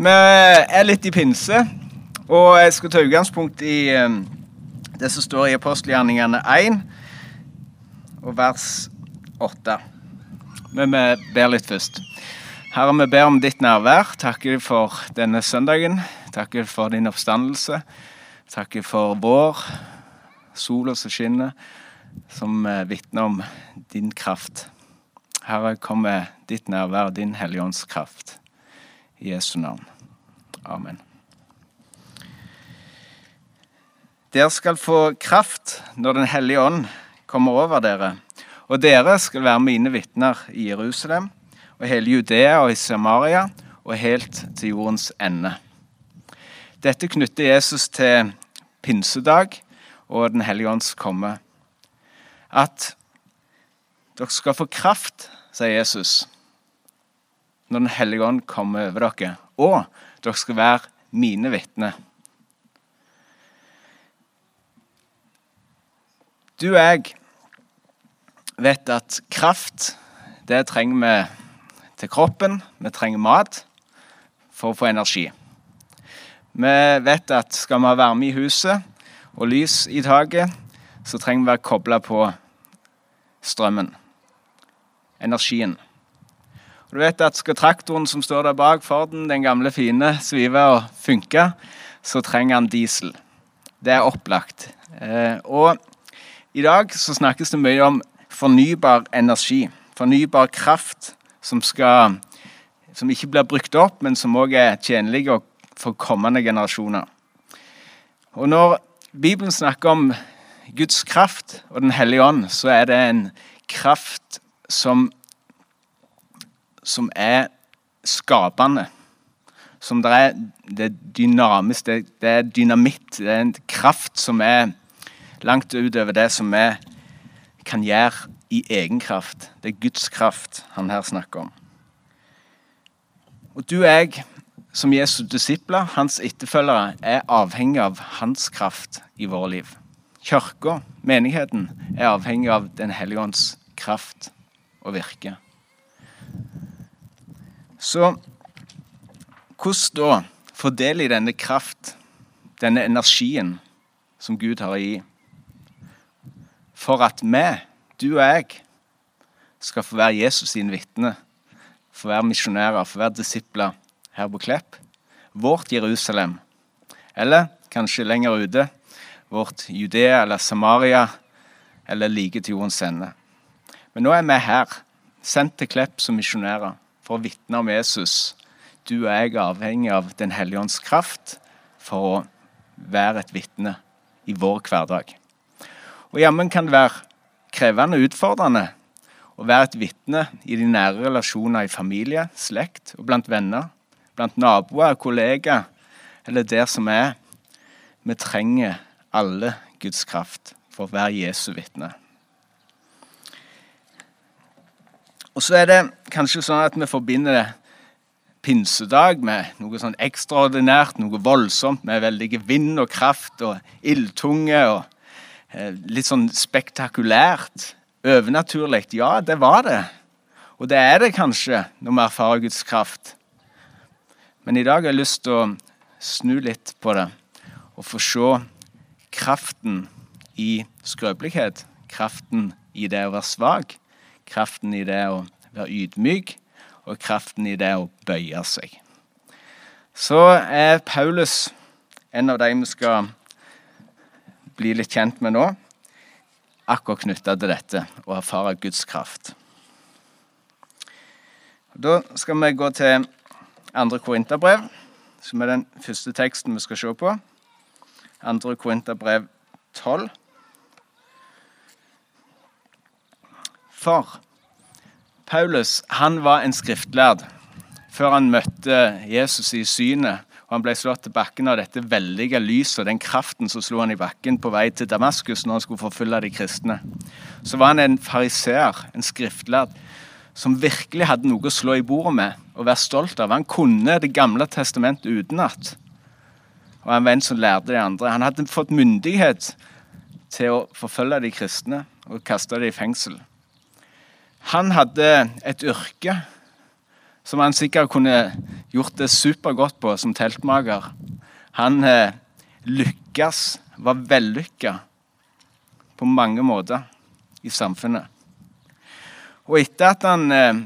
Vi er litt i pinse, og jeg skal ta utgangspunkt i eh, det som står i apostelgjerningene 1 og vers 8. Men vi ber litt først. Herre, vi ber om ditt nærvær. Takker for denne søndagen. Takker for din oppstandelse. Takker for vår, sola som skinner, som eh, vitner om din kraft. Herre, kom med ditt nærvær, din Hellige kraft. Jesu navn. Amen. Dere skal få kraft når Den hellige ånd kommer over dere, og dere skal være mine vitner i Jerusalem og hele Judea og i Samaria og helt til jordens ende. Dette knytter Jesus til pinsedag og Den hellige ånds komme. At dere skal få kraft, sier Jesus når Den hellige ånd kommer over dere. Og dere skal være mine vitner. Du og jeg vet at kraft, det trenger vi til kroppen. Vi trenger mat for å få energi. Vi vet at skal vi ha varme i huset og lys i taket, så trenger vi å være kobla på strømmen. Energien. Du vet at Skal traktoren som står der bak Forden, den gamle fine, svive og funke, så trenger han diesel. Det er opplagt. Eh, og i dag så snakkes det mye om fornybar energi. Fornybar kraft som, skal, som ikke blir brukt opp, men som òg er tjenlig for kommende generasjoner. Og når Bibelen snakker om Guds kraft og Den hellige ånd, så er det en kraft som som er skapende. Som det er, det dynamisk, det, det, er dynamitt. Det er en kraft som er langt utover det som vi kan gjøre i egen kraft. Det er Guds kraft han her snakker om. Og du og jeg, som Jesu disipler, hans etterfølgere, er avhengig av hans kraft i våre liv. Kirka, menigheten, er avhengig av Den hellige ånds kraft og virke. Så hvordan da fordeler jeg denne kraft, denne energien, som Gud har i, for at vi, du og jeg, skal få være Jesus sine vitner, få være misjonærer, få være disipler her på Klepp? Vårt Jerusalem. Eller kanskje lenger ute, vårt Judea eller Samaria, eller like til jordens ende. Men nå er vi her, sendt til Klepp som misjonærer for å vitne om Jesus. Du og jeg er avhengig av Den hellige ånds kraft for å være et vitne i vår hverdag. Og jammen kan det være krevende og utfordrende å være et vitne i de nære relasjoner i familie, slekt og blant venner, blant naboer, kollegaer eller der som er. Vi trenger alle Guds kraft for å være Jesu vitne. Og så er det kanskje sånn at vi forbinder pinsedag med noe sånn ekstraordinært, noe voldsomt, med veldig vind og kraft og ildtunge og eh, litt sånn spektakulært. Overnaturlig. Ja, det var det. Og det er det kanskje når vi erfarer Guds kraft. Men i dag har jeg lyst til å snu litt på det og få se kraften i skrøpelighet. Kraften i det å være svak kraften i det å være ydmyk og kraften i det å bøye seg. Så er Paulus en av de vi skal bli litt kjent med nå, akkurat knytta til dette å erfare Guds kraft. Da skal vi gå til andre Korinterbrev, som er den første teksten vi skal se på. Andre Korinterbrev 12. For Paulus han var en skriftlærd før han møtte Jesus i synet. og Han ble slått til bakken av dette veldige lyset og den kraften som slo han i bakken på vei til Damaskus når han skulle forfølge de kristne. Så var han en fariseer, en skriftlærd, som virkelig hadde noe å slå i bordet med og være stolt av. Han kunne Det gamle testamentet utenat. Og han var en som lærte de andre. Han hadde fått myndighet til å forfølge de kristne og kaste dem i fengsel. Han hadde et yrke som han sikkert kunne gjort det supergodt på som teltmaker. Han eh, lykkes, var vellykka på mange måter i samfunnet. Og etter at han eh,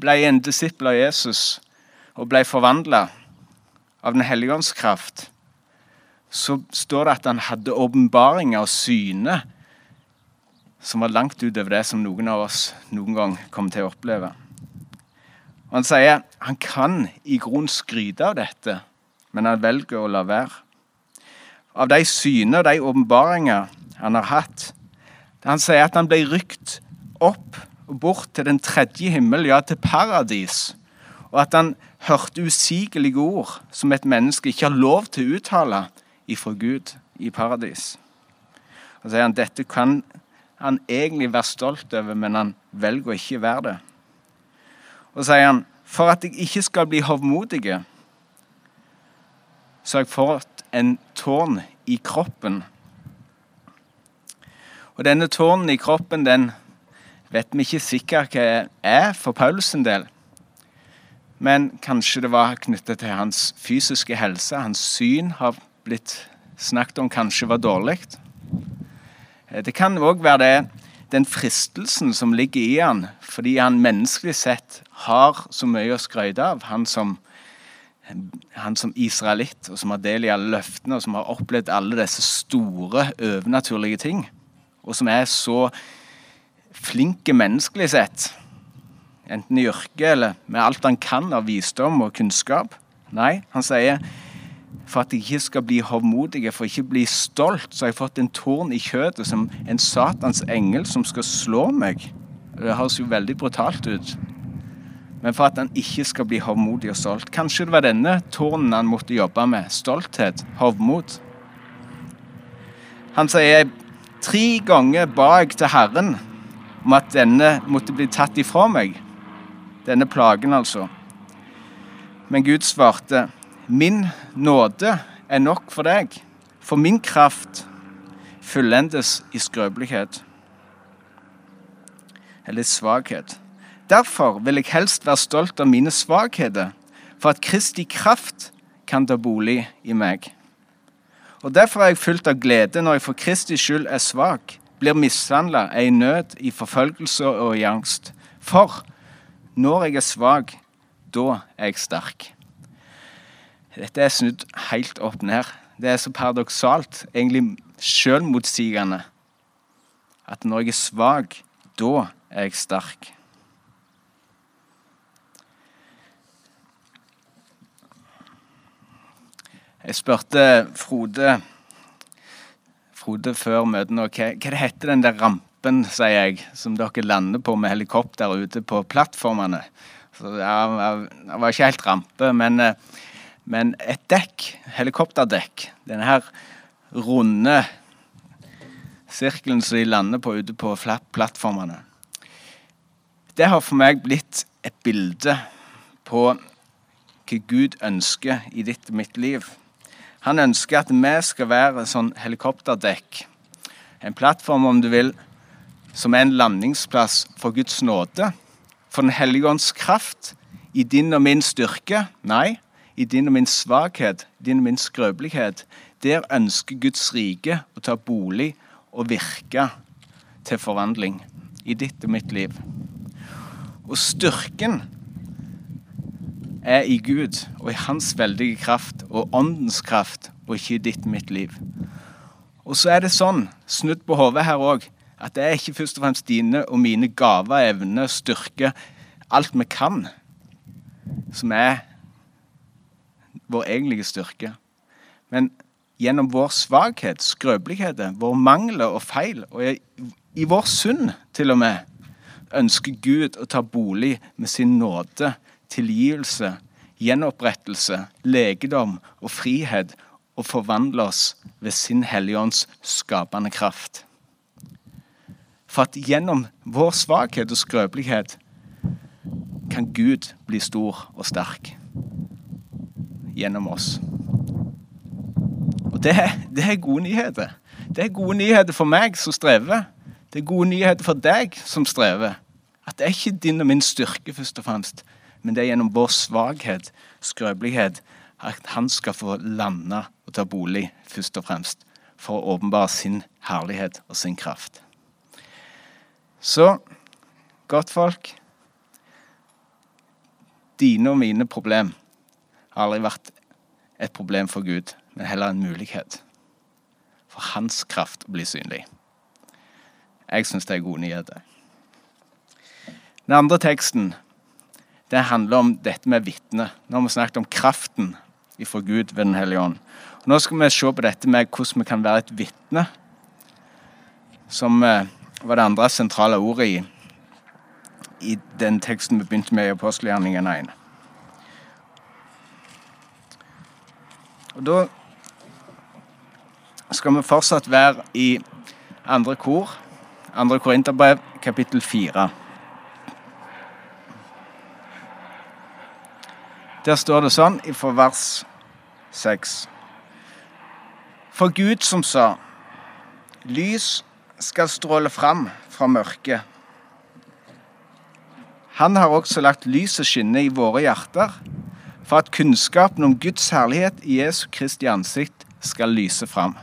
ble en disippel av Jesus og ble forvandla av Den hellige ånds kraft, så står det at han hadde åpenbaringer og syne som var langt utover det som noen av oss noen gang kom til å oppleve. Og Han sier han kan i grunnen skryte av dette, men han velger å la være. Av de syner og de åpenbaringer han har hatt. Han sier at han ble rykt opp og bort til den tredje himmel, ja, til paradis. Og at han hørte usigelige ord som et menneske ikke har lov til å uttale ifra Gud i paradis. Og sier han dette kan han egentlig være stolt over, men han velger å ikke være det. Og så sier han for at jeg ikke skal bli hovmodig, så har jeg fått en tårn i kroppen. Og denne tårnen i kroppen, den vet vi ikke sikkert hva er for Paulus en del. Men kanskje det var knyttet til hans fysiske helse. Hans syn har blitt snakket om kanskje var dårlig. Eh, det kan òg være det, den fristelsen som ligger i han, fordi han menneskelig sett har så mye å skryte av. Han som, han som israelitt, og som har del i alle løftene, og som har opplevd alle disse store, overnaturlige ting. Og som er så flinke menneskelig sett. Enten i yrket eller med alt han kan av visdom og kunnskap. Nei, han sier for at jeg ikke skal bli hovmodig, for ikke bli stolt, så har jeg fått en torn i kjøttet som en Satans engel som skal slå meg. Det høres jo veldig brutalt ut. Men for at han ikke skal bli hovmodig og stolt. Kanskje det var denne tårnen han måtte jobbe med. Stolthet, hovmod. Han sier tre ganger ba jeg til Herren om at denne måtte bli tatt ifra meg. Denne plagen, altså. Men Gud svarte Min nåde er nok for deg, for min kraft fullendes i skrøpelighet eller svakhet. Derfor vil jeg helst være stolt av mine svakheter, for at Kristi kraft kan ta bolig i meg. Og Derfor er jeg fylt av glede når jeg for Kristi skyld er svak, blir mishandla, er i nød, i forfølgelse og i angst. For når jeg er svak, da er jeg sterk. Dette er snudd helt opp ned. Det er så paradoksalt, egentlig sjølmotsigende, at når jeg er svak, da er jeg sterk. Jeg spurte Frode Frode før møtet hva, hva det heter den der rampen, sier jeg, som dere lander på med helikopter ute på plattformene. Så det var ikke helt rampe, men eh, men et dekk, helikopterdekk, denne her runde sirkelen som de lander på ute på plattformene, det har for meg blitt et bilde på hva Gud ønsker i ditt og mitt liv. Han ønsker at vi skal være sånn helikopterdekk. En plattform, om du vil, som er en landingsplass for Guds nåde. For Den hellige ånds kraft i din og min styrke. Nei, i din og min svakhet, din og min skrøpelighet, der ønsker Guds rike å ta bolig og virke til forvandling i ditt og mitt liv. Og styrken er i Gud og i Hans veldige kraft og åndens kraft, og ikke i ditt og mitt liv. Og så er det sånn, snudd på hodet her òg, at det er ikke først og fremst dine og mine gaver, evner, styrke, alt vi kan, som er vår egentlige styrke. Men gjennom vår svakhet, skrøpeligheter, vår mangler og feil, og i vår synd til og med, ønsker Gud å ta bolig med sin nåde, tilgivelse, gjenopprettelse, legedom og frihet, og forvandle oss ved sin Hellige Ånds skapende kraft. For at gjennom vår svakhet og skrøpelighet kan Gud bli stor og sterk gjennom oss. Og det, det, er gode nyheter. Det er gode nyheter for meg som strever. Det er gode nyheter for deg som strever. At det er ikke din og min styrke, først og fremst, men det er gjennom vår svakhet, skrøpelighet, at han skal få lande og ta bolig, først og fremst, for å åpenbare sin herlighet og sin kraft. Så, godt folk Dine og mine problem har aldri vært et problem for Gud, men heller en mulighet for hans kraft å bli synlig. Jeg syns det er gode nyheter. Den andre teksten det handler om dette med vitne. Nå har vi snakket om kraften ifra Gud ved Den hellige ånd. Og nå skal vi se på dette med hvordan vi kan være et vitne, som eh, var det andre sentrale ordet i, i den teksten vi begynte med i apostelgjerningen 1. Og da skal vi fortsatt være i andre kor, andre korinterbrev, kapittel fire. Der står det sånn i vers 6. For Gud som sa, lys skal stråle fram fra mørket. Han har også lagt lyset skinne i våre hjerter, for at kunnskapen om Guds herlighet i Jesu Kristi ansikt skal lyse fram.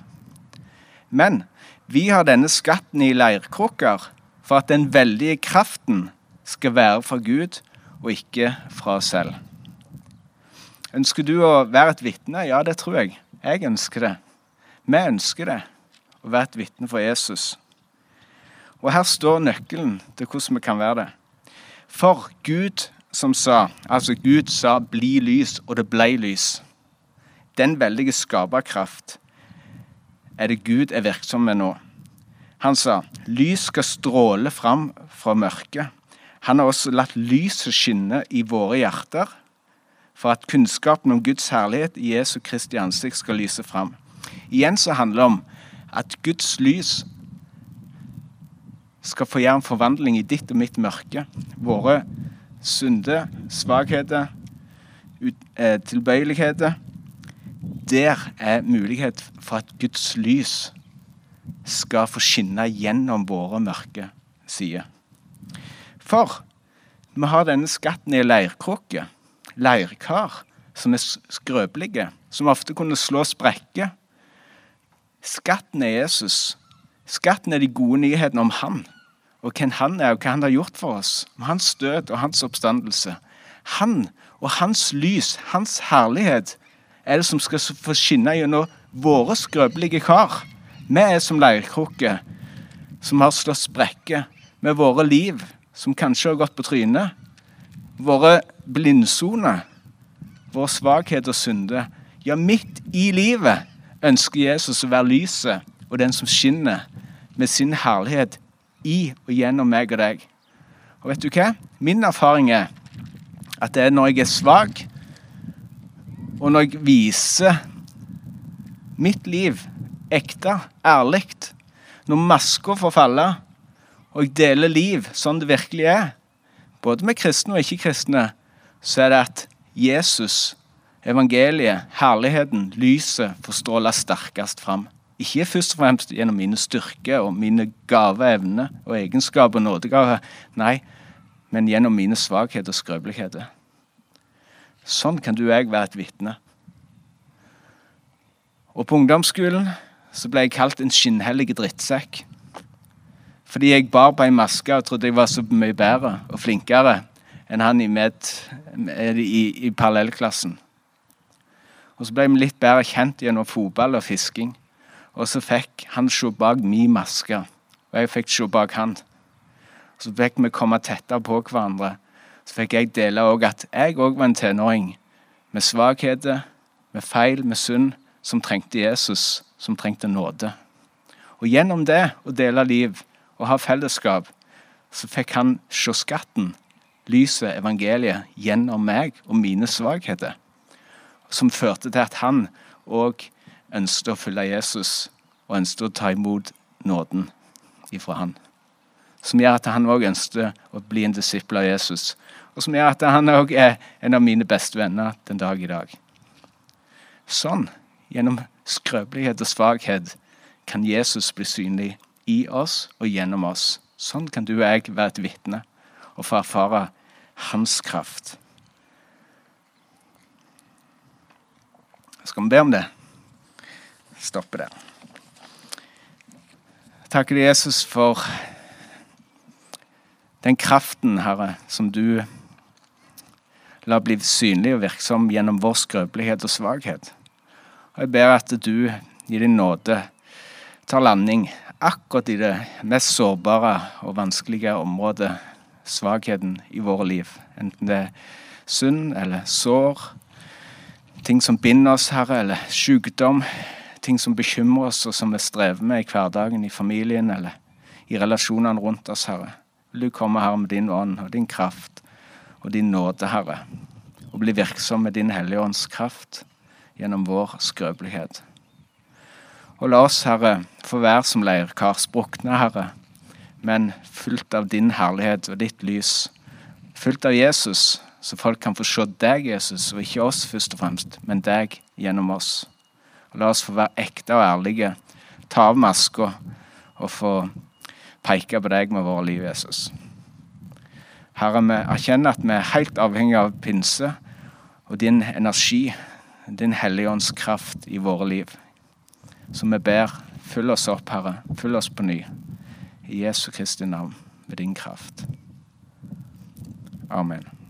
Men vi har denne skatten i leirkrukker for at den veldige kraften skal være fra Gud og ikke fra oss selv. Ønsker du å være et vitne? Ja, det tror jeg. Jeg ønsker det. Vi ønsker det, å være et vitne for Jesus. Og her står nøkkelen til hvordan vi kan være det. For Gud som sa, altså Gud sa 'bli lys', og det ble lys. Den veldige skaperkraft er det Gud er virksom med nå. Han sa 'lys skal stråle fram fra mørket'. Han har også latt lyset skinne i våre hjerter, for at kunnskapen om Guds herlighet i Jesu Kristi ansikt skal lyse fram. Igjen så handler det om at Guds lys skal få gjøre en forvandling i ditt og mitt mørke. Våre synde, svakheter, eh, tilbøyeligheter. Der er mulighet for at Guds lys skal få skinne gjennom våre mørke sider. For vi har denne skatten i leirkrukke, leirkar, som er skrøpelige, som ofte kunne slå sprekker. Skatten er Jesus. Skatten er de gode nyhetene om Han og hvem han er, og hva han har gjort for oss. Om hans død og hans oppstandelse. Han og hans lys, hans herlighet, er det som skal få skinne gjennom våre skrøpelige kar. Vi er som leirkrukker som har slått sprekker med våre liv, som kanskje har gått på trynet. Våre blindsoner, vår svakhet og synde. Ja, midt i livet ønsker Jesus å være lyset og den som skinner med sin herlighet i og gjennom meg og deg. Og vet du hva? Min erfaring er at det er når jeg er svak, og når jeg viser mitt liv ekte, ærlig, når maska får falle, og jeg deler liv sånn det virkelig er, både med kristne og ikke-kristne, så er det at Jesus, evangeliet, herligheten, lyset, får stråle sterkest fram. Ikke først og fremst gjennom mine styrker og mine gaveevner og egenskaper og nådegaver. Nei, men gjennom mine svakheter og skrøpeligheter. Sånn kan du og jeg være et vitne. Og på ungdomsskolen så ble jeg kalt en skinnhellig drittsekk. Fordi jeg bar på ei maske og trodde jeg var så mye bedre og flinkere enn han i, med, i, i parallellklassen. Og så ble vi litt bedre kjent gjennom fotball og fisking. Og så fikk han se bak min maske, og jeg fikk se bak han. Så fikk vi komme tettere på hverandre. Så fikk jeg dele òg at jeg òg var en tenåring med svakheter, med feil, med synd, som trengte Jesus, som trengte nåde. Og gjennom det å dele liv og ha fellesskap, så fikk han se skatten, lyset, evangeliet, gjennom meg og mine svakheter. Som førte til at han òg ønsket å følge Jesus og ønsket å ta imot nåden ifra han. Som gjør at han òg ønsket å bli en disippel av Jesus. Og som gjør at han òg er en av mine beste venner den dag i dag. Sånn, gjennom skrøpelighet og svakhet, kan Jesus bli synlig i oss og gjennom oss. Sånn kan du og jeg være et vitne og få erfare hans kraft. Skal vi be om det? Stoppe der. Takker deg, Jesus, for den kraften, Herre, som du la bli synlig og virksom gjennom vår skrøpelighet og svakhet. Og jeg ber at du i din nåde tar landing akkurat i det mest sårbare og vanskelige området, svakheten i våre liv. Enten det er synd eller sår, ting som binder oss, Herre, eller sykdom, ting som bekymrer oss og som vi strever med i hverdagen, i familien eller i relasjonene rundt oss, Herre. Vil du komme, her med din ånd og din kraft og din nåde, Herre, og bli virksom med din Hellige Ånds kraft gjennom vår skrøpelighet. Og la oss, Herre, få være som leirkar, sprukne, Herre, men fullt av din herlighet og ditt lys. Fullt av Jesus, så folk kan få se deg, Jesus, og ikke oss først og fremst, men deg gjennom oss. La oss få være ekte og ærlige, ta av maska og få peke på deg med våre liv, Jesus. Herre, vi erkjenner at vi er helt avhengig av pinse og din energi, din Hellige Ånds kraft i våre liv. Så vi ber, fyll oss opp, Herre. Fyll oss på ny. I Jesu Kristi navn, med din kraft. Amen.